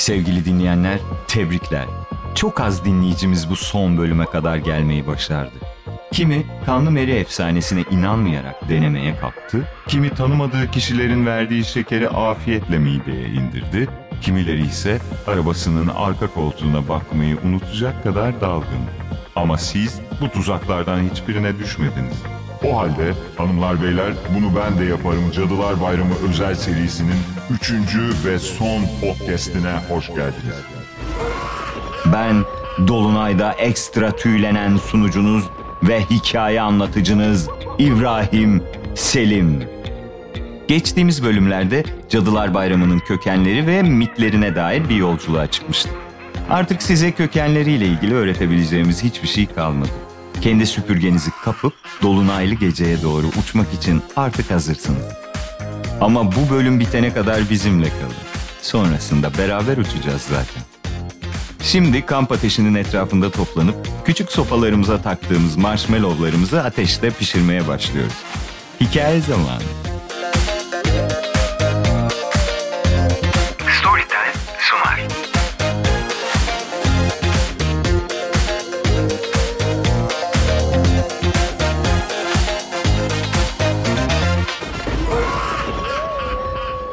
Sevgili dinleyenler, tebrikler. Çok az dinleyicimiz bu son bölüme kadar gelmeyi başardı. Kimi Kanlı Meri efsanesine inanmayarak denemeye kalktı, kimi tanımadığı kişilerin verdiği şekeri afiyetle mideye indirdi, kimileri ise arabasının arka koltuğuna bakmayı unutacak kadar dalgın. Ama siz bu tuzaklardan hiçbirine düşmediniz. O halde hanımlar beyler bunu ben de yaparım Cadılar Bayramı özel serisinin 3. ve son podcastine hoş geldiniz. Ben Dolunay'da ekstra tüylenen sunucunuz ve hikaye anlatıcınız İbrahim Selim. Geçtiğimiz bölümlerde Cadılar Bayramı'nın kökenleri ve mitlerine dair bir yolculuğa çıkmıştık. Artık size kökenleriyle ilgili öğretebileceğimiz hiçbir şey kalmadı. Kendi süpürgenizi kapıp dolunaylı geceye doğru uçmak için artık hazırsınız. Ama bu bölüm bitene kadar bizimle kalın. Sonrasında beraber uçacağız zaten. Şimdi kamp ateşinin etrafında toplanıp küçük sopalarımıza taktığımız marshmallowlarımızı ateşte pişirmeye başlıyoruz. Hikaye zamanı.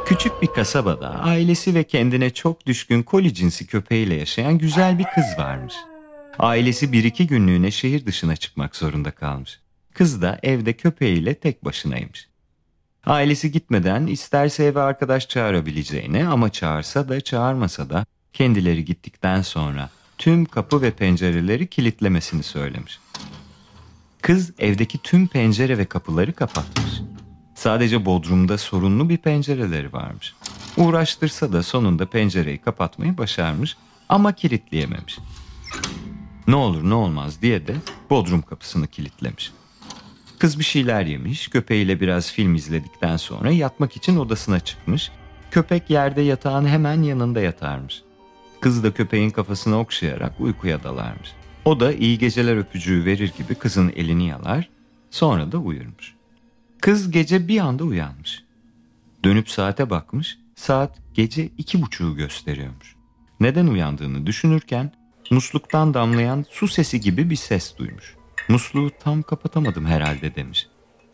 Küçük bir kasabada ailesi ve kendine çok düşkün koli cinsi köpeğiyle yaşayan güzel bir kız varmış. Ailesi bir iki günlüğüne şehir dışına çıkmak zorunda kalmış. Kız da evde köpeğiyle tek başınaymış. Ailesi gitmeden isterse eve arkadaş çağırabileceğini ama çağırsa da çağırmasa da kendileri gittikten sonra tüm kapı ve pencereleri kilitlemesini söylemiş. Kız evdeki tüm pencere ve kapıları kapatmış. Sadece bodrumda sorunlu bir pencereleri varmış. Uğraştırsa da sonunda pencereyi kapatmayı başarmış ama kilitleyememiş. Ne olur ne olmaz diye de bodrum kapısını kilitlemiş. Kız bir şeyler yemiş, köpeğiyle biraz film izledikten sonra yatmak için odasına çıkmış. Köpek yerde yatağın hemen yanında yatarmış. Kız da köpeğin kafasına okşayarak uykuya dalarmış. O da iyi geceler öpücüğü verir gibi kızın elini yalar, sonra da uyurmuş. Kız gece bir anda uyanmış. Dönüp saate bakmış, saat gece iki buçuğu gösteriyormuş. Neden uyandığını düşünürken musluktan damlayan su sesi gibi bir ses duymuş. Musluğu tam kapatamadım herhalde demiş.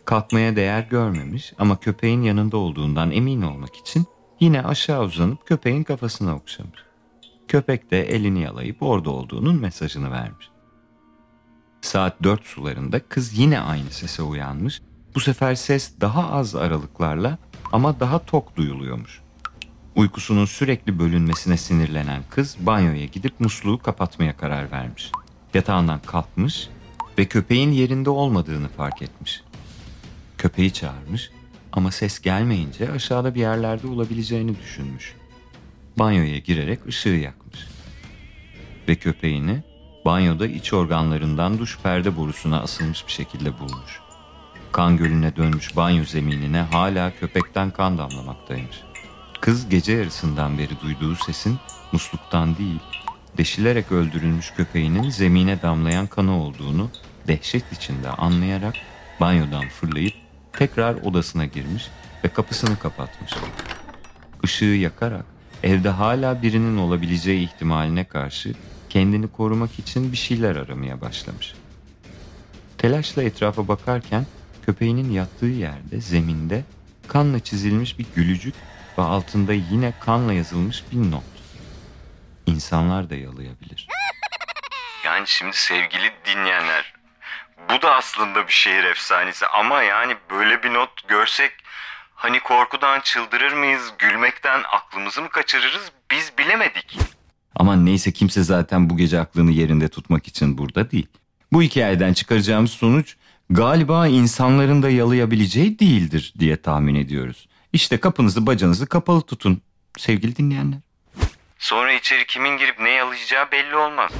Kalkmaya değer görmemiş ama köpeğin yanında olduğundan emin olmak için yine aşağı uzanıp köpeğin kafasına okşamış. Köpek de elini yalayıp orada olduğunun mesajını vermiş. Saat dört sularında kız yine aynı sese uyanmış. Bu sefer ses daha az aralıklarla ama daha tok duyuluyormuş. Uykusunun sürekli bölünmesine sinirlenen kız banyoya gidip musluğu kapatmaya karar vermiş. Yatağından kalkmış ve köpeğin yerinde olmadığını fark etmiş. Köpeği çağırmış ama ses gelmeyince aşağıda bir yerlerde olabileceğini düşünmüş. Banyoya girerek ışığı yakmış. Ve köpeğini banyoda iç organlarından duş perde borusuna asılmış bir şekilde bulmuş. Kan gölüne dönmüş banyo zeminine hala köpekten kan damlamaktaymış. Kız gece yarısından beri duyduğu sesin musluktan değil, deşilerek öldürülmüş köpeğinin zemine damlayan kanı olduğunu dehşet içinde anlayarak banyodan fırlayıp tekrar odasına girmiş ve kapısını kapatmış. Işığı yakarak evde hala birinin olabileceği ihtimaline karşı kendini korumak için bir şeyler aramaya başlamış. Telaşla etrafa bakarken köpeğinin yattığı yerde zeminde kanla çizilmiş bir gülücük ve altında yine kanla yazılmış bir not. İnsanlar da yalayabilir. Yani şimdi sevgili dinleyenler bu da aslında bir şehir efsanesi ama yani böyle bir not görsek hani korkudan çıldırır mıyız, gülmekten aklımızı mı kaçırırız biz bilemedik. Aman neyse kimse zaten bu gece aklını yerinde tutmak için burada değil. Bu hikayeden çıkaracağımız sonuç galiba insanların da yalayabileceği değildir diye tahmin ediyoruz. İşte kapınızı bacanızı kapalı tutun sevgili dinleyenler. Sonra içeri kimin girip ne yalayacağı belli olmaz.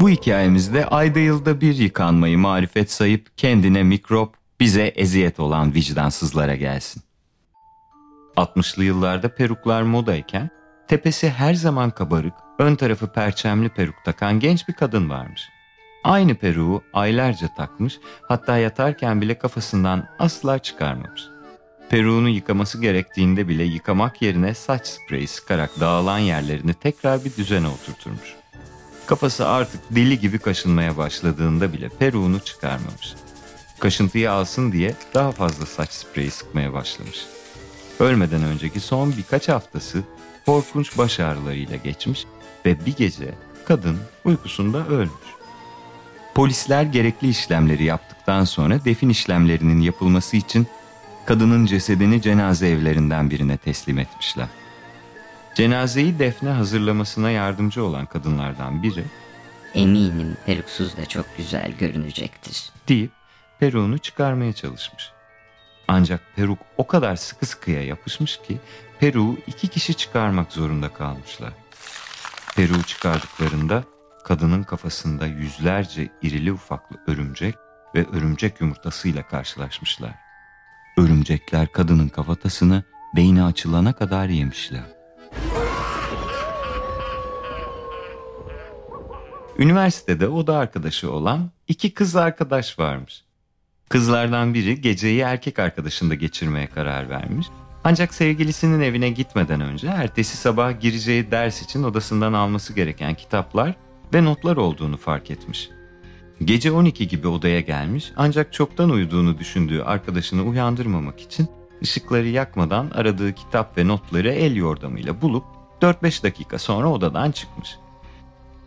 Bu hikayemizde ayda yılda bir yıkanmayı marifet sayıp kendine mikrop, bize eziyet olan vicdansızlara gelsin. 60'lı yıllarda peruklar modayken tepesi her zaman kabarık, ön tarafı perçemli peruk takan genç bir kadın varmış. Aynı peruğu aylarca takmış, hatta yatarken bile kafasından asla çıkarmamış. Peruğunu yıkaması gerektiğinde bile yıkamak yerine saç spreyi sıkarak dağılan yerlerini tekrar bir düzene oturturmuş. Kafası artık deli gibi kaşınmaya başladığında bile peruğunu çıkarmamış. Kaşıntıyı alsın diye daha fazla saç spreyi sıkmaya başlamış. Ölmeden önceki son birkaç haftası korkunç baş ağrılarıyla geçmiş ve bir gece kadın uykusunda ölmüş. Polisler gerekli işlemleri yaptıktan sonra defin işlemlerinin yapılması için kadının cesedini cenaze evlerinden birine teslim etmişler. Cenazeyi defne hazırlamasına yardımcı olan kadınlardan biri Eminim peruksuz da çok güzel görünecektir. deyip peruğunu çıkarmaya çalışmış. Ancak peruk o kadar sıkı sıkıya yapışmış ki peruğu iki kişi çıkarmak zorunda kalmışlar. Peruğu çıkardıklarında kadının kafasında yüzlerce irili ufaklı örümcek ve örümcek yumurtasıyla karşılaşmışlar. Örümcekler kadının kafatasını beyni açılana kadar yemişler. Üniversitede oda arkadaşı olan iki kız arkadaş varmış. Kızlardan biri geceyi erkek arkadaşında geçirmeye karar vermiş. Ancak sevgilisinin evine gitmeden önce ertesi sabah gireceği ders için odasından alması gereken kitaplar ve notlar olduğunu fark etmiş. Gece 12 gibi odaya gelmiş ancak çoktan uyuduğunu düşündüğü arkadaşını uyandırmamak için ışıkları yakmadan aradığı kitap ve notları el yordamıyla bulup 4-5 dakika sonra odadan çıkmış.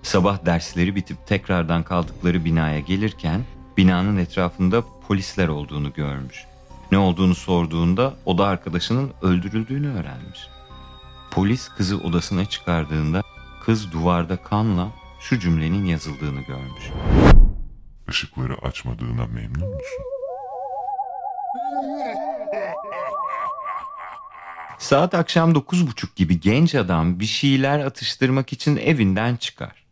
Sabah dersleri bitip tekrardan kaldıkları binaya gelirken binanın etrafında polisler olduğunu görmüş. Ne olduğunu sorduğunda oda arkadaşının öldürüldüğünü öğrenmiş. Polis kızı odasına çıkardığında kız duvarda kanla şu cümlenin yazıldığını görmüş. Işıkları açmadığına memnun musun? Saat akşam 9.30 gibi genç adam bir şeyler atıştırmak için evinden çıkar.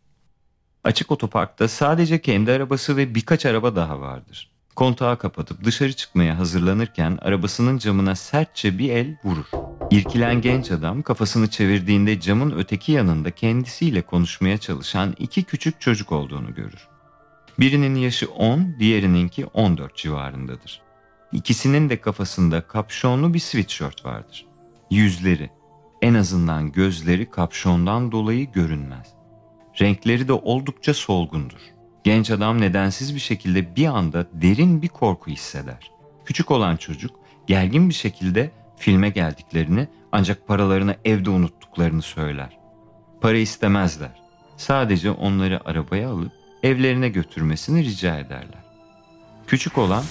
Açık otoparkta sadece kendi arabası ve birkaç araba daha vardır. Kontağı kapatıp dışarı çıkmaya hazırlanırken arabasının camına sertçe bir el vurur. İrkilen genç adam kafasını çevirdiğinde camın öteki yanında kendisiyle konuşmaya çalışan iki küçük çocuk olduğunu görür. Birinin yaşı 10, diğerininki 14 civarındadır. İkisinin de kafasında kapşonlu bir sweatshirt vardır. Yüzleri, en azından gözleri kapşondan dolayı görünmez. Renkleri de oldukça solgundur. Genç adam nedensiz bir şekilde bir anda derin bir korku hisseder. Küçük olan çocuk gergin bir şekilde filme geldiklerini ancak paralarını evde unuttuklarını söyler. Para istemezler. Sadece onları arabaya alıp evlerine götürmesini rica ederler. Küçük olan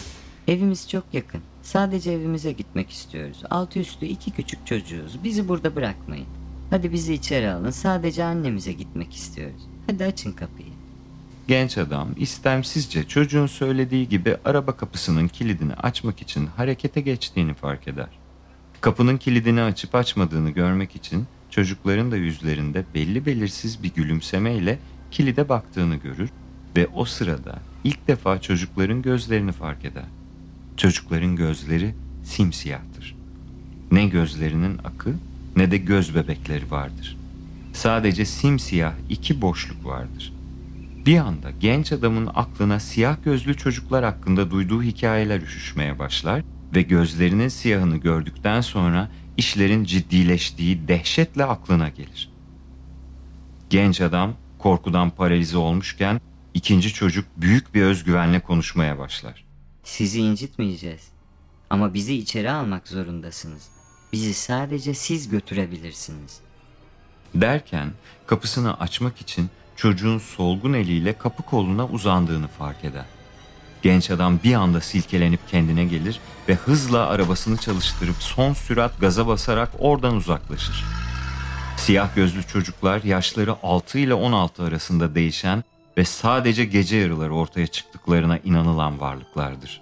Evimiz çok yakın. Sadece evimize gitmek istiyoruz. Altı üstü iki küçük çocuğuz. Bizi burada bırakmayın. Hadi bizi içeri alın. Sadece annemize gitmek istiyoruz. Hadi açın kapıyı. genç adam istemsizce çocuğun söylediği gibi araba kapısının kilidini açmak için harekete geçtiğini fark eder. Kapının kilidini açıp açmadığını görmek için çocukların da yüzlerinde belli belirsiz bir gülümsemeyle kilide baktığını görür ve o sırada ilk defa çocukların gözlerini fark eder. Çocukların gözleri simsiyahtır. Ne gözlerinin akı ne de göz bebekleri vardır. Sadece simsiyah iki boşluk vardır. Bir anda genç adamın aklına siyah gözlü çocuklar hakkında duyduğu hikayeler üşüşmeye başlar ve gözlerinin siyahını gördükten sonra işlerin ciddileştiği dehşetle aklına gelir. Genç adam korkudan paralize olmuşken ikinci çocuk büyük bir özgüvenle konuşmaya başlar. Sizi incitmeyeceğiz. Ama bizi içeri almak zorundasınız. Bizi sadece siz götürebilirsiniz. Derken kapısını açmak için çocuğun solgun eliyle kapı koluna uzandığını fark eder. Genç adam bir anda silkelenip kendine gelir ve hızla arabasını çalıştırıp son sürat gaza basarak oradan uzaklaşır. Siyah gözlü çocuklar yaşları 6 ile 16 arasında değişen ve sadece gece yarıları ortaya çıktıklarına inanılan varlıklardır.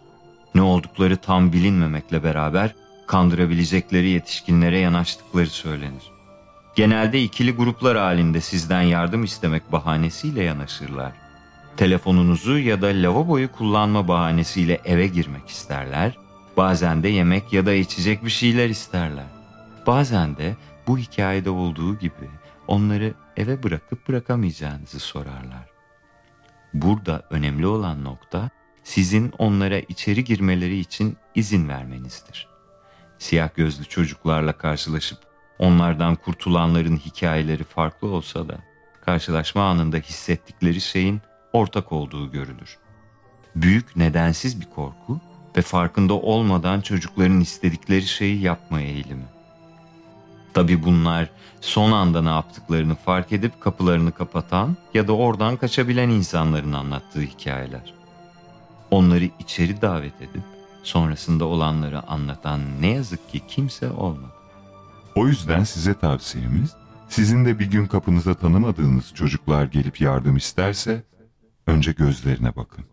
Ne oldukları tam bilinmemekle beraber kandırabilecekleri yetişkinlere yanaştıkları söylenir. Genelde ikili gruplar halinde sizden yardım istemek bahanesiyle yanaşırlar. Telefonunuzu ya da lavaboyu kullanma bahanesiyle eve girmek isterler. Bazen de yemek ya da içecek bir şeyler isterler. Bazen de bu hikayede olduğu gibi onları eve bırakıp bırakamayacağınızı sorarlar. Burada önemli olan nokta sizin onlara içeri girmeleri için izin vermenizdir. Siyah gözlü çocuklarla karşılaşıp onlardan kurtulanların hikayeleri farklı olsa da karşılaşma anında hissettikleri şeyin ortak olduğu görülür. Büyük nedensiz bir korku ve farkında olmadan çocukların istedikleri şeyi yapma eğilimi. Tabi bunlar son anda ne yaptıklarını fark edip kapılarını kapatan ya da oradan kaçabilen insanların anlattığı hikayeler. Onları içeri davet edip sonrasında olanları anlatan ne yazık ki kimse olmadı. O yüzden size tavsiyemiz, sizin de bir gün kapınıza tanımadığınız çocuklar gelip yardım isterse, önce gözlerine bakın.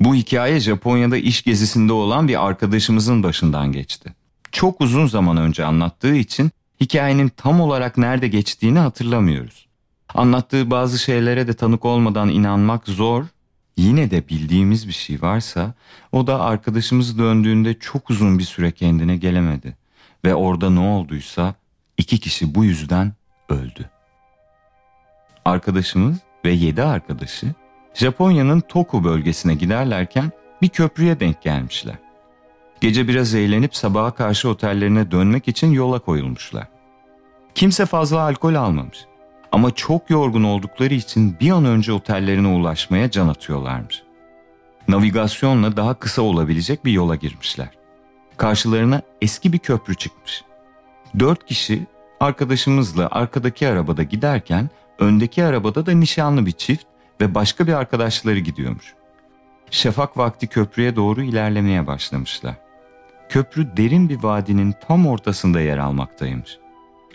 Bu hikaye Japonya'da iş gezisinde olan bir arkadaşımızın başından geçti. Çok uzun zaman önce anlattığı için hikayenin tam olarak nerede geçtiğini hatırlamıyoruz. Anlattığı bazı şeylere de tanık olmadan inanmak zor. Yine de bildiğimiz bir şey varsa o da arkadaşımız döndüğünde çok uzun bir süre kendine gelemedi. Ve orada ne olduysa iki kişi bu yüzden öldü. Arkadaşımız ve yedi arkadaşı Japonya'nın Toku bölgesine giderlerken bir köprüye denk gelmişler. Gece biraz eğlenip sabaha karşı otellerine dönmek için yola koyulmuşlar. Kimse fazla alkol almamış. Ama çok yorgun oldukları için bir an önce otellerine ulaşmaya can atıyorlarmış. Navigasyonla daha kısa olabilecek bir yola girmişler. Karşılarına eski bir köprü çıkmış. Dört kişi arkadaşımızla arkadaki arabada giderken öndeki arabada da nişanlı bir çift ve başka bir arkadaşları gidiyormuş. Şafak vakti köprüye doğru ilerlemeye başlamışlar. Köprü derin bir vadinin tam ortasında yer almaktaymış.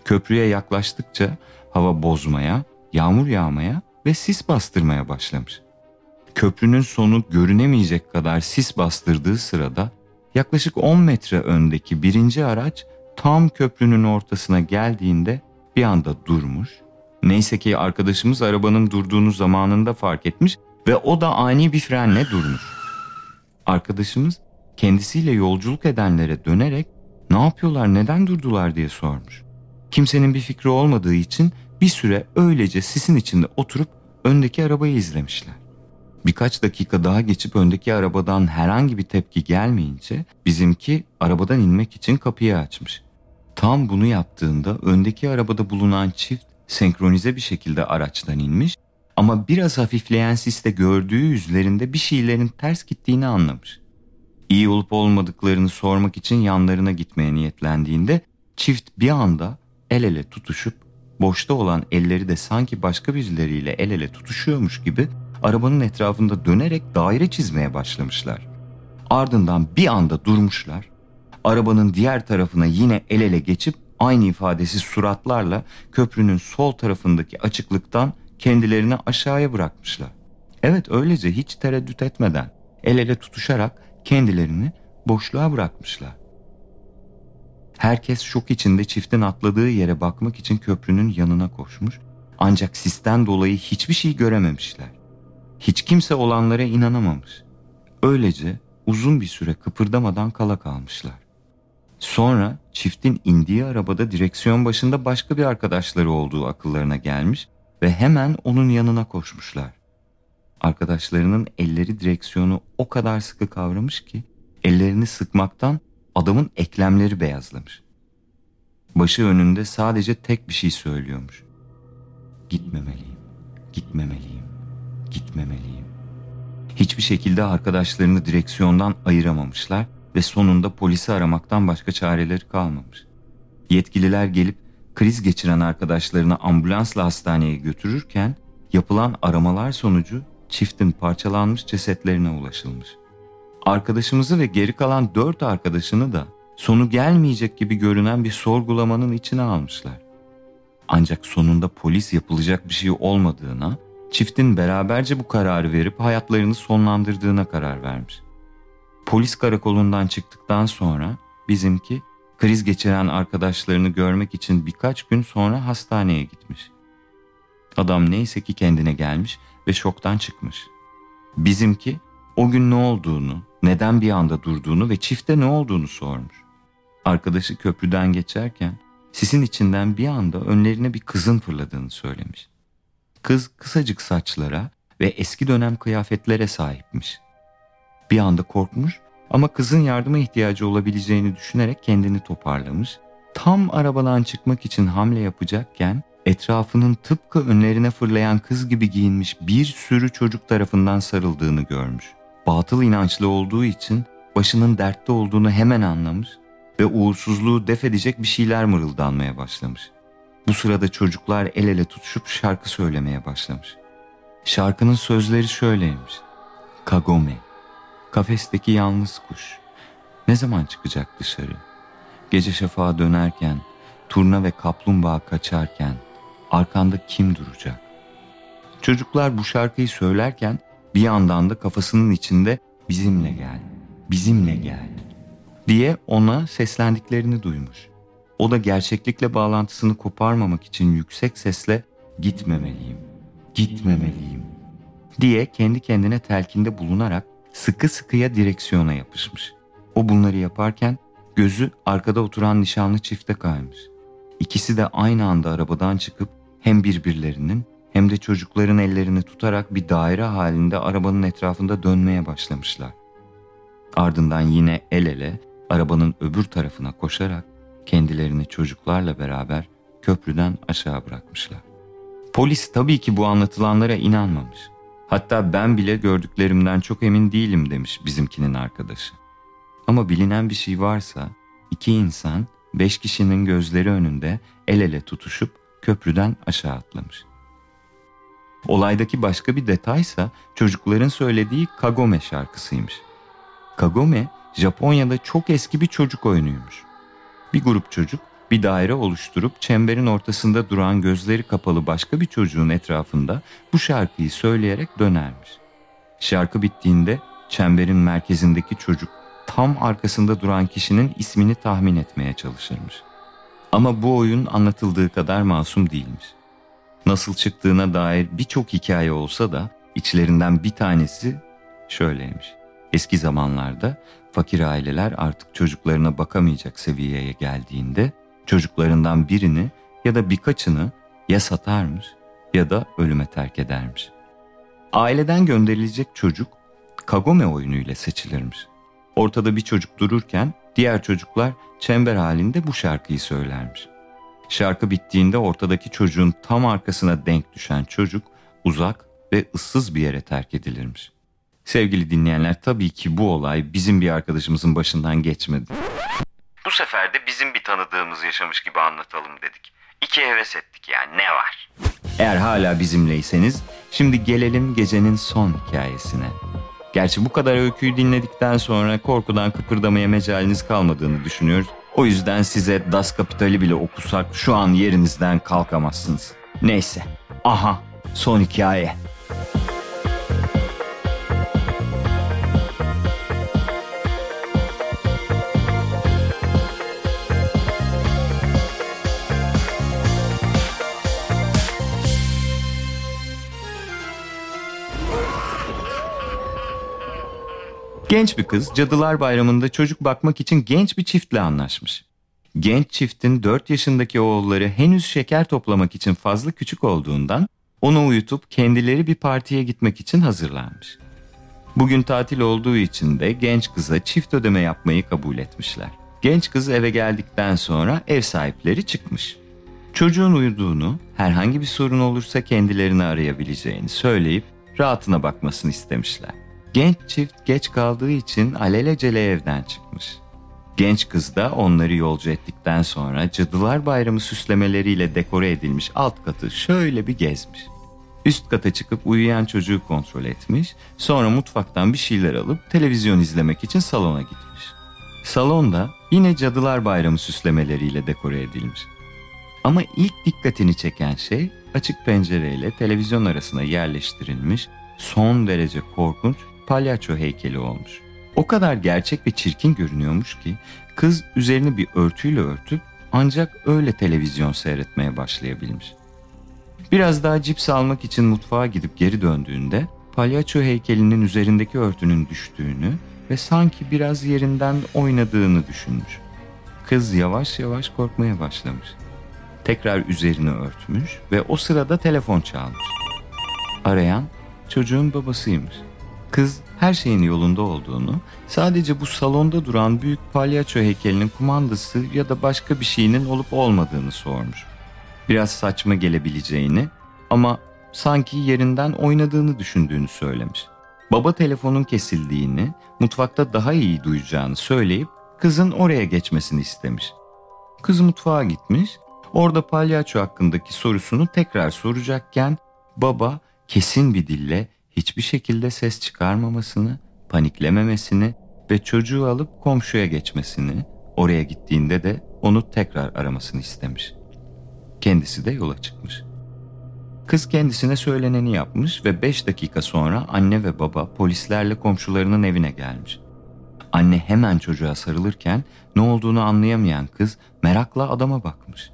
Köprüye yaklaştıkça hava bozmaya, yağmur yağmaya ve sis bastırmaya başlamış. Köprünün sonu görünemeyecek kadar sis bastırdığı sırada yaklaşık 10 metre öndeki birinci araç tam köprünün ortasına geldiğinde bir anda durmuş. Neyse ki arkadaşımız arabanın durduğunu zamanında fark etmiş ve o da ani bir frenle durmuş. Arkadaşımız kendisiyle yolculuk edenlere dönerek ne yapıyorlar neden durdular diye sormuş. Kimsenin bir fikri olmadığı için bir süre öylece sisin içinde oturup öndeki arabayı izlemişler. Birkaç dakika daha geçip öndeki arabadan herhangi bir tepki gelmeyince bizimki arabadan inmek için kapıyı açmış. Tam bunu yaptığında öndeki arabada bulunan çift senkronize bir şekilde araçtan inmiş ama biraz hafifleyen siste gördüğü yüzlerinde bir şeylerin ters gittiğini anlamış. İyi olup olmadıklarını sormak için yanlarına gitmeye niyetlendiğinde çift bir anda el ele tutuşup boşta olan elleri de sanki başka birileriyle el ele tutuşuyormuş gibi arabanın etrafında dönerek daire çizmeye başlamışlar. Ardından bir anda durmuşlar. Arabanın diğer tarafına yine el ele geçip aynı ifadesi suratlarla köprünün sol tarafındaki açıklıktan kendilerini aşağıya bırakmışlar. Evet öylece hiç tereddüt etmeden el ele tutuşarak kendilerini boşluğa bırakmışlar. Herkes şok içinde çiftin atladığı yere bakmak için köprünün yanına koşmuş ancak sisten dolayı hiçbir şey görememişler. Hiç kimse olanlara inanamamış. Öylece uzun bir süre kıpırdamadan kala kalmışlar. Sonra çiftin indiği arabada direksiyon başında başka bir arkadaşları olduğu akıllarına gelmiş ve hemen onun yanına koşmuşlar. Arkadaşlarının elleri direksiyonu o kadar sıkı kavramış ki ellerini sıkmaktan adamın eklemleri beyazlamış. Başı önünde sadece tek bir şey söylüyormuş. Gitmemeliyim, gitmemeliyim, gitmemeliyim. Hiçbir şekilde arkadaşlarını direksiyondan ayıramamışlar ve sonunda polisi aramaktan başka çareleri kalmamış. Yetkililer gelip kriz geçiren arkadaşlarını ambulansla hastaneye götürürken yapılan aramalar sonucu çiftin parçalanmış cesetlerine ulaşılmış. Arkadaşımızı ve geri kalan dört arkadaşını da sonu gelmeyecek gibi görünen bir sorgulamanın içine almışlar. Ancak sonunda polis yapılacak bir şey olmadığına, çiftin beraberce bu kararı verip hayatlarını sonlandırdığına karar vermiş. Polis karakolundan çıktıktan sonra bizimki kriz geçiren arkadaşlarını görmek için birkaç gün sonra hastaneye gitmiş. Adam neyse ki kendine gelmiş ve şoktan çıkmış. Bizimki o gün ne olduğunu, neden bir anda durduğunu ve çifte ne olduğunu sormuş. Arkadaşı köprüden geçerken sisin içinden bir anda önlerine bir kızın fırladığını söylemiş. Kız kısacık saçlara ve eski dönem kıyafetlere sahipmiş. Bir anda korkmuş ama kızın yardıma ihtiyacı olabileceğini düşünerek kendini toparlamış. Tam arabadan çıkmak için hamle yapacakken etrafının tıpkı önlerine fırlayan kız gibi giyinmiş bir sürü çocuk tarafından sarıldığını görmüş. Batıl inançlı olduğu için başının dertte olduğunu hemen anlamış ve uğursuzluğu def edecek bir şeyler mırıldanmaya başlamış. Bu sırada çocuklar el ele tutuşup şarkı söylemeye başlamış. Şarkının sözleri şöyleymiş. Kagome, kafesteki yalnız kuş. Ne zaman çıkacak dışarı? Gece şafağa dönerken, turna ve kaplumbağa kaçarken, arkanda kim duracak? Çocuklar bu şarkıyı söylerken bir yandan da kafasının içinde bizimle gel, bizimle gel diye ona seslendiklerini duymuş. O da gerçeklikle bağlantısını koparmamak için yüksek sesle gitmemeliyim, gitmemeliyim diye kendi kendine telkinde bulunarak sıkı sıkıya direksiyona yapışmış. O bunları yaparken gözü arkada oturan nişanlı çifte kaymış. İkisi de aynı anda arabadan çıkıp hem birbirlerinin hem de çocukların ellerini tutarak bir daire halinde arabanın etrafında dönmeye başlamışlar. Ardından yine el ele arabanın öbür tarafına koşarak kendilerini çocuklarla beraber köprüden aşağı bırakmışlar. Polis tabii ki bu anlatılanlara inanmamış. Hatta ben bile gördüklerimden çok emin değilim demiş bizimkinin arkadaşı. Ama bilinen bir şey varsa iki insan beş kişinin gözleri önünde el ele tutuşup köprüden aşağı atlamış. Olaydaki başka bir detaysa çocukların söylediği Kagome şarkısıymış. Kagome Japonya'da çok eski bir çocuk oyunuymuş. Bir grup çocuk bir daire oluşturup çemberin ortasında duran gözleri kapalı başka bir çocuğun etrafında bu şarkıyı söyleyerek dönermiş. Şarkı bittiğinde çemberin merkezindeki çocuk tam arkasında duran kişinin ismini tahmin etmeye çalışırmış. Ama bu oyun anlatıldığı kadar masum değilmiş. Nasıl çıktığına dair birçok hikaye olsa da içlerinden bir tanesi şöyleymiş. Eski zamanlarda fakir aileler artık çocuklarına bakamayacak seviyeye geldiğinde çocuklarından birini ya da birkaçını ya satarmış ya da ölüme terk edermiş. Aileden gönderilecek çocuk Kagome oyunuyla seçilirmiş. Ortada bir çocuk dururken diğer çocuklar çember halinde bu şarkıyı söylermiş. Şarkı bittiğinde ortadaki çocuğun tam arkasına denk düşen çocuk uzak ve ıssız bir yere terk edilirmiş. Sevgili dinleyenler tabii ki bu olay bizim bir arkadaşımızın başından geçmedi. Bu sefer de bizim bir tanıdığımız yaşamış gibi anlatalım dedik. İki heves ettik yani ne var? Eğer hala bizimleyseniz şimdi gelelim gecenin son hikayesine. Gerçi bu kadar öyküyü dinledikten sonra korkudan kıpırdamaya mecaliniz kalmadığını düşünüyoruz. O yüzden size Das Kapital'i bile okusak şu an yerinizden kalkamazsınız. Neyse. Aha son hikaye. Genç bir kız Cadılar Bayramı'nda çocuk bakmak için genç bir çiftle anlaşmış. Genç çiftin 4 yaşındaki oğulları henüz şeker toplamak için fazla küçük olduğundan onu uyutup kendileri bir partiye gitmek için hazırlanmış. Bugün tatil olduğu için de genç kıza çift ödeme yapmayı kabul etmişler. Genç kız eve geldikten sonra ev sahipleri çıkmış. Çocuğun uyuduğunu, herhangi bir sorun olursa kendilerini arayabileceğini söyleyip rahatına bakmasını istemişler. Genç çift geç kaldığı için alelacele evden çıkmış. Genç kız da onları yolcu ettikten sonra Cadılar Bayramı süslemeleriyle dekore edilmiş alt katı şöyle bir gezmiş. Üst kata çıkıp uyuyan çocuğu kontrol etmiş, sonra mutfaktan bir şeyler alıp televizyon izlemek için salona gitmiş. Salonda yine Cadılar Bayramı süslemeleriyle dekore edilmiş. Ama ilk dikkatini çeken şey açık pencereyle televizyon arasına yerleştirilmiş son derece korkunç palyaço heykeli olmuş. O kadar gerçek ve çirkin görünüyormuş ki kız üzerini bir örtüyle örtüp ancak öyle televizyon seyretmeye başlayabilmiş. Biraz daha cips almak için mutfağa gidip geri döndüğünde palyaço heykelinin üzerindeki örtünün düştüğünü ve sanki biraz yerinden oynadığını düşünmüş. Kız yavaş yavaş korkmaya başlamış. Tekrar üzerini örtmüş ve o sırada telefon çalmış. Arayan çocuğun babasıymış. Kız her şeyin yolunda olduğunu, sadece bu salonda duran büyük palyaço heykelinin kumandası ya da başka bir şeyinin olup olmadığını sormuş. Biraz saçma gelebileceğini ama sanki yerinden oynadığını düşündüğünü söylemiş. Baba telefonun kesildiğini, mutfakta daha iyi duyacağını söyleyip kızın oraya geçmesini istemiş. Kız mutfağa gitmiş, orada palyaço hakkındaki sorusunu tekrar soracakken baba kesin bir dille hiçbir şekilde ses çıkarmamasını, paniklememesini ve çocuğu alıp komşuya geçmesini, oraya gittiğinde de onu tekrar aramasını istemiş. Kendisi de yola çıkmış. Kız kendisine söyleneni yapmış ve 5 dakika sonra anne ve baba polislerle komşularının evine gelmiş. Anne hemen çocuğa sarılırken ne olduğunu anlayamayan kız merakla adama bakmış.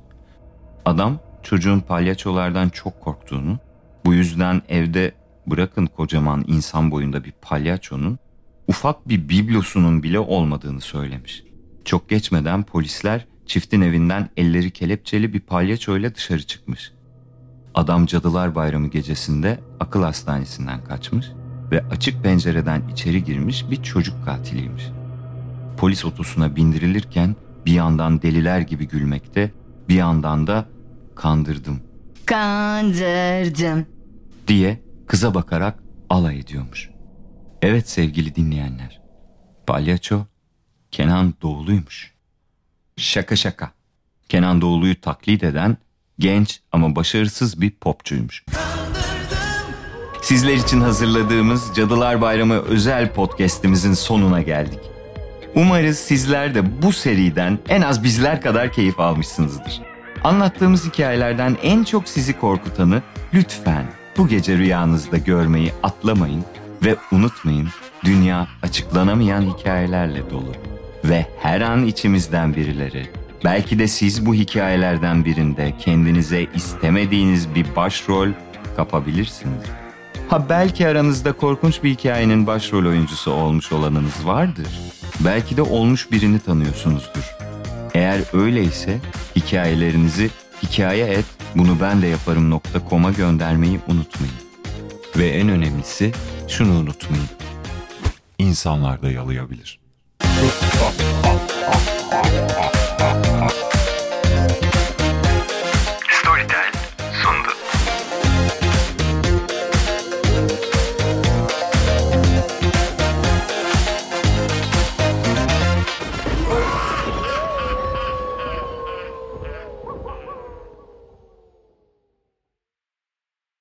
Adam çocuğun palyaçolardan çok korktuğunu, bu yüzden evde bırakın kocaman insan boyunda bir palyaçonun ufak bir biblosunun bile olmadığını söylemiş. Çok geçmeden polisler çiftin evinden elleri kelepçeli bir palyaçoyla dışarı çıkmış. Adam Cadılar Bayramı gecesinde akıl hastanesinden kaçmış ve açık pencereden içeri girmiş bir çocuk katiliymiş. Polis otosuna bindirilirken bir yandan deliler gibi gülmekte, bir yandan da kandırdım Kandırdım. diye kıza bakarak alay ediyormuş. Evet sevgili dinleyenler, palyaço Kenan Doğulu'ymuş. Şaka şaka. Kenan Doğulu'yu taklit eden genç ama başarısız bir popçuymuş. Sizler için hazırladığımız Cadılar Bayramı özel podcast'imizin sonuna geldik. Umarız sizler de bu seriden en az bizler kadar keyif almışsınızdır. Anlattığımız hikayelerden en çok sizi korkutanı lütfen bu gece rüyanızda görmeyi atlamayın ve unutmayın dünya açıklanamayan hikayelerle dolu. Ve her an içimizden birileri, belki de siz bu hikayelerden birinde kendinize istemediğiniz bir başrol kapabilirsiniz. Ha belki aranızda korkunç bir hikayenin başrol oyuncusu olmuş olanınız vardır. Belki de olmuş birini tanıyorsunuzdur. Eğer öyleyse hikayelerinizi hikaye et bunu ben de yaparım.com'a göndermeyi unutmayın. Ve en önemlisi şunu unutmayın. İnsanlar da yalayabilir.